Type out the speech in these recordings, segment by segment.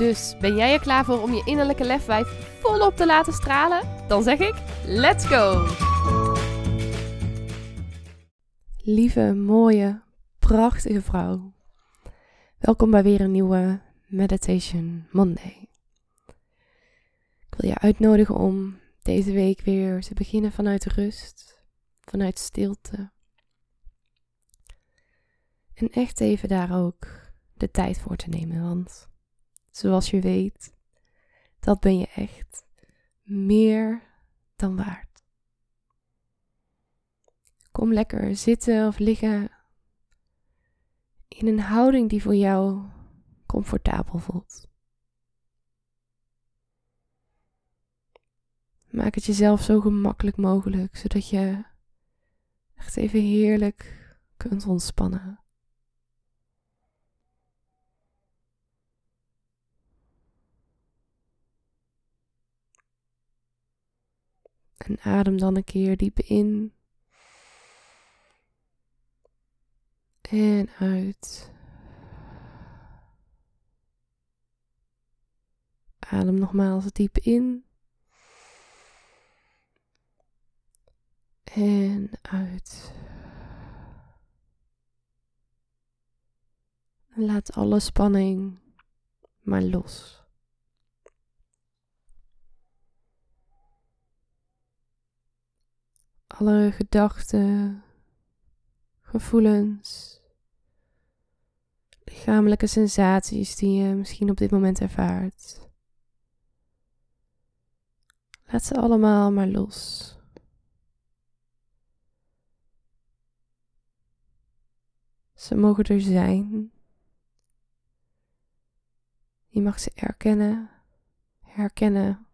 Dus ben jij er klaar voor om je innerlijke lefwijf volop te laten stralen? Dan zeg ik: let's go! Lieve, mooie, prachtige vrouw. Welkom bij weer een nieuwe Meditation Monday. Ik wil je uitnodigen om deze week weer te beginnen vanuit rust, vanuit stilte. En echt even daar ook de tijd voor te nemen, want zoals je weet, dat ben je echt meer dan waard. Kom lekker zitten of liggen in een houding die voor jou comfortabel voelt. Maak het jezelf zo gemakkelijk mogelijk, zodat je echt even heerlijk kunt ontspannen. En adem dan een keer diep in. En uit. Adem nogmaals diep in. En uit. Laat alle spanning maar los. Alle gedachten, gevoelens, lichamelijke sensaties die je misschien op dit moment ervaart. Laat ze allemaal maar los. Ze mogen er zijn. Je mag ze erkennen, herkennen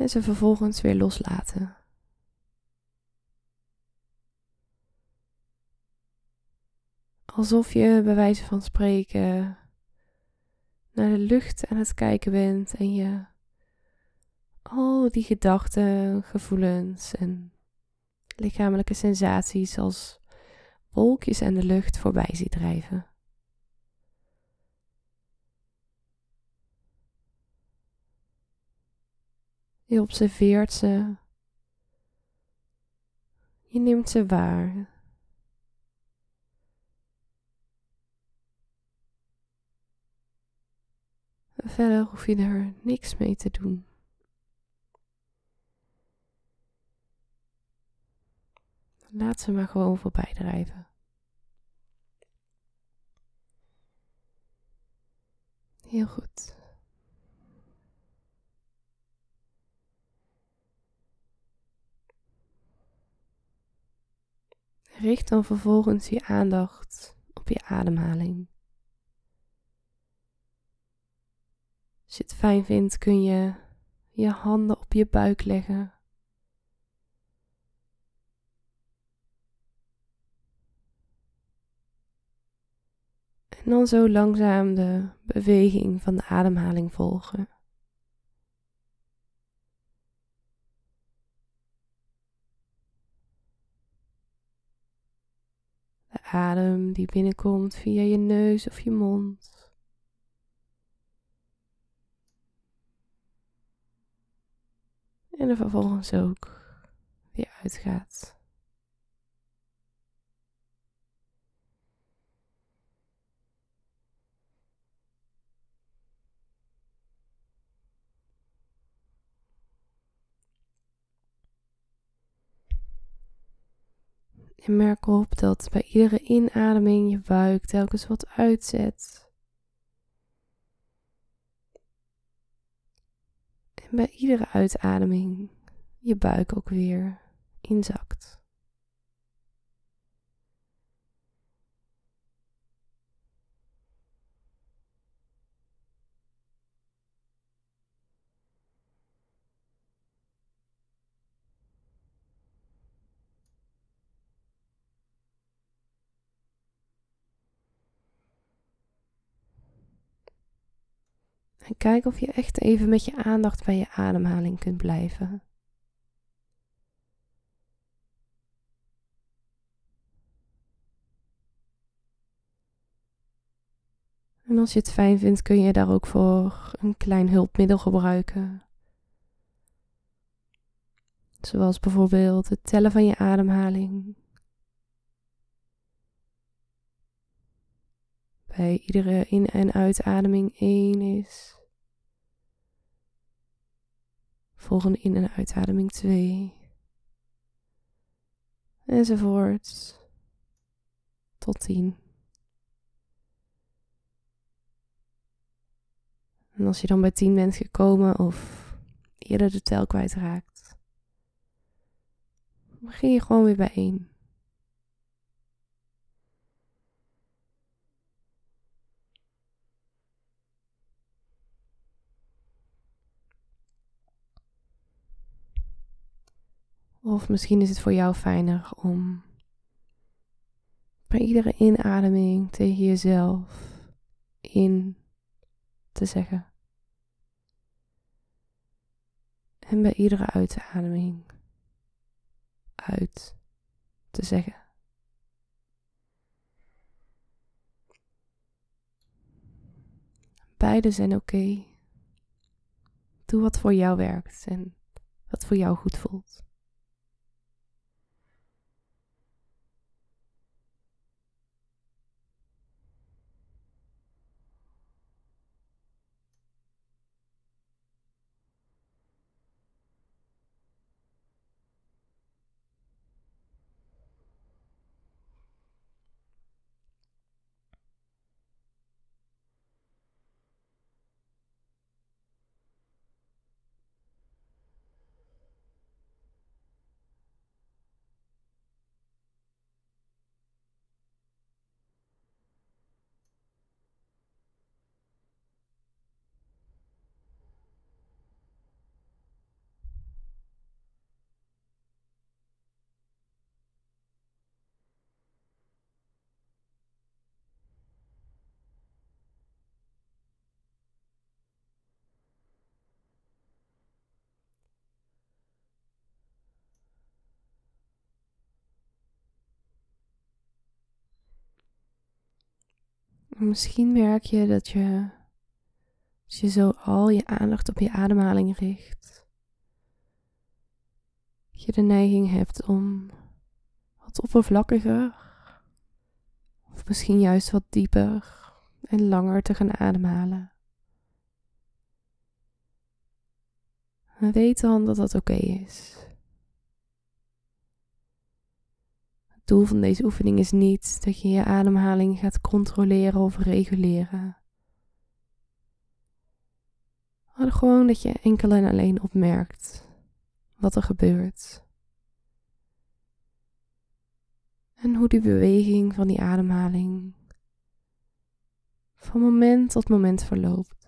en ze vervolgens weer loslaten. Alsof je bij wijze van spreken naar de lucht aan het kijken bent en je al die gedachten, gevoelens en lichamelijke sensaties als wolkjes aan de lucht voorbij ziet drijven. Je observeert ze. Je neemt ze waar. Verder hoef je er niks mee te doen. Laat ze maar gewoon voorbij drijven. Heel goed. Richt dan vervolgens je aandacht op je ademhaling. Als je het fijn vindt, kun je je handen op je buik leggen. En dan zo langzaam de beweging van de ademhaling volgen. Adem die binnenkomt via je neus of je mond. En er vervolgens ook weer uitgaat. En merk op dat bij iedere inademing je buik telkens wat uitzet. En bij iedere uitademing je buik ook weer inzakt. En kijk of je echt even met je aandacht bij je ademhaling kunt blijven. En als je het fijn vindt, kun je daar ook voor een klein hulpmiddel gebruiken. Zoals bijvoorbeeld het tellen van je ademhaling. Iedere in- en uitademing 1 is. Volgende in- en uitademing 2. Enzovoort. Tot 10. En als je dan bij 10 bent gekomen of eerder de tel kwijtraakt, begin je gewoon weer bij 1. Of misschien is het voor jou fijner om bij iedere inademing tegen jezelf in te zeggen. En bij iedere uitademing uit te zeggen. Beide zijn oké. Doe wat voor jou werkt en wat voor jou goed voelt. Misschien merk je dat je, als je zo al je aandacht op je ademhaling richt, dat je de neiging hebt om wat oppervlakkiger, of misschien juist wat dieper en langer te gaan ademhalen. En weet dan dat dat oké is. Doel van deze oefening is niet dat je je ademhaling gaat controleren of reguleren. Maar gewoon dat je enkel en alleen opmerkt wat er gebeurt. En hoe die beweging van die ademhaling van moment tot moment verloopt.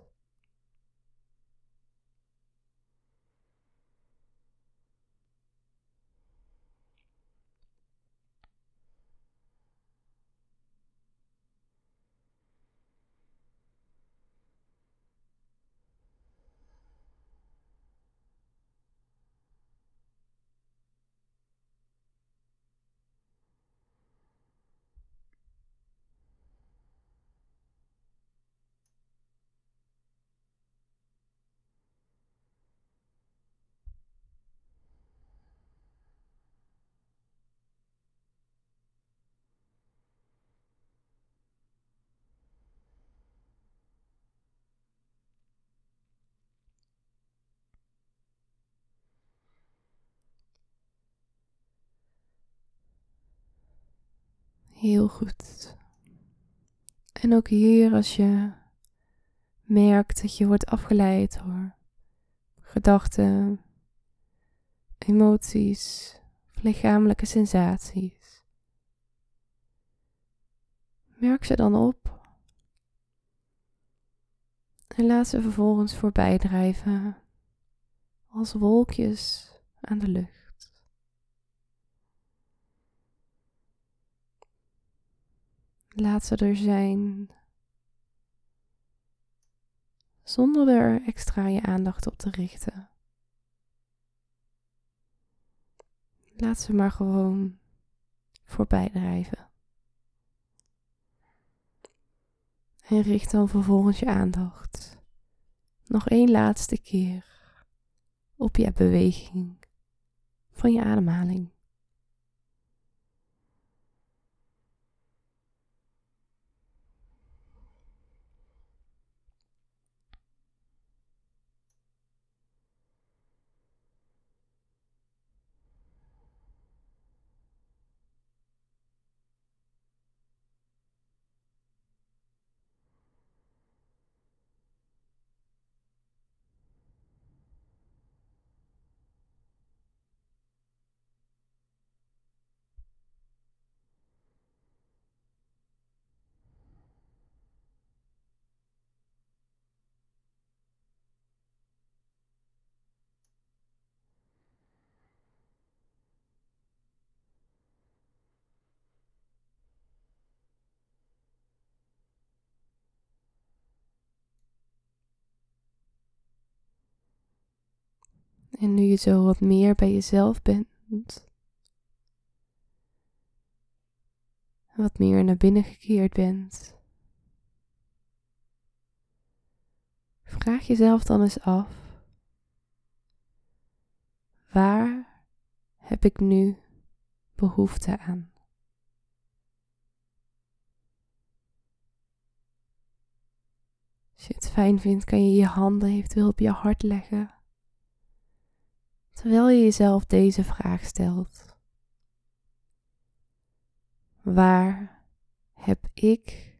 Heel goed. En ook hier als je merkt dat je wordt afgeleid door gedachten, emoties, lichamelijke sensaties. Merk ze dan op en laat ze vervolgens voorbij drijven als wolkjes aan de lucht. Laat ze er zijn. zonder er extra je aandacht op te richten. Laat ze maar gewoon voorbij drijven. En richt dan vervolgens je aandacht nog één laatste keer op je beweging van je ademhaling. En nu je zo wat meer bij jezelf bent, wat meer naar binnen gekeerd bent, vraag jezelf dan eens af: waar heb ik nu behoefte aan? Als je het fijn vindt, kan je je handen eventueel op je hart leggen terwijl je jezelf deze vraag stelt. Waar heb ik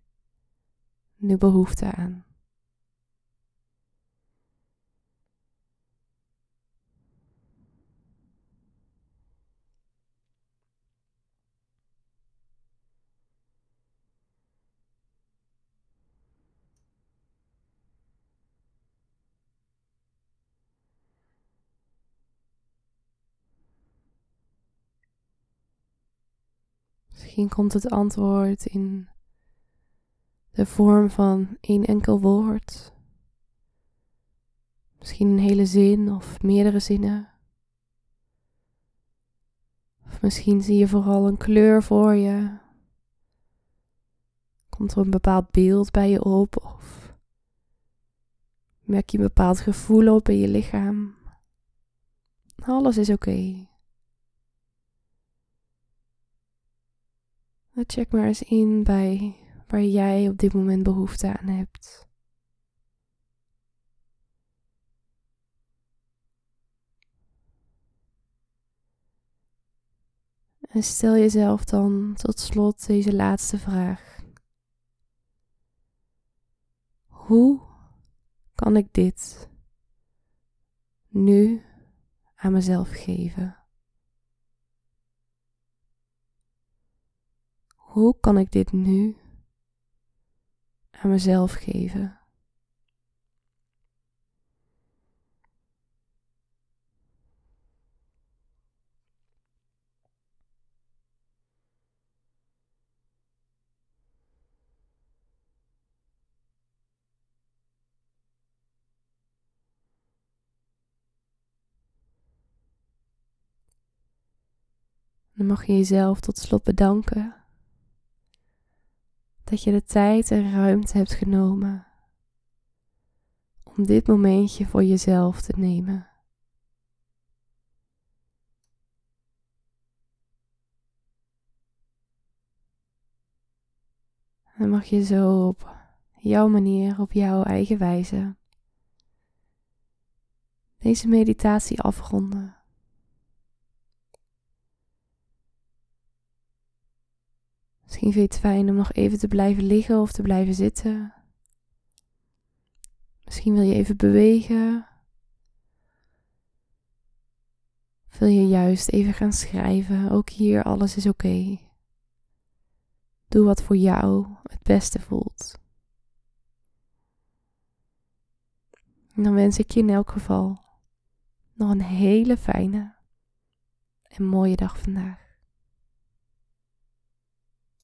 nu behoefte aan? Misschien komt het antwoord in de vorm van één enkel woord. Misschien een hele zin of meerdere zinnen. Of misschien zie je vooral een kleur voor je. Komt er een bepaald beeld bij je op of merk je een bepaald gevoel op in je lichaam. Alles is oké. Check maar eens in bij waar jij op dit moment behoefte aan hebt. En stel jezelf dan tot slot deze laatste vraag. Hoe kan ik dit nu aan mezelf geven? Hoe kan ik dit nu aan mezelf geven? Dan mag je jezelf tot slot bedanken dat je de tijd en ruimte hebt genomen om dit momentje voor jezelf te nemen. Dan mag je zo op jouw manier, op jouw eigen wijze, deze meditatie afronden. Misschien vind je het fijn om nog even te blijven liggen of te blijven zitten. Misschien wil je even bewegen. wil je juist even gaan schrijven? Ook hier, alles is oké. Doe wat voor jou het beste voelt. Dan wens ik je in elk geval nog een hele fijne en mooie dag vandaag.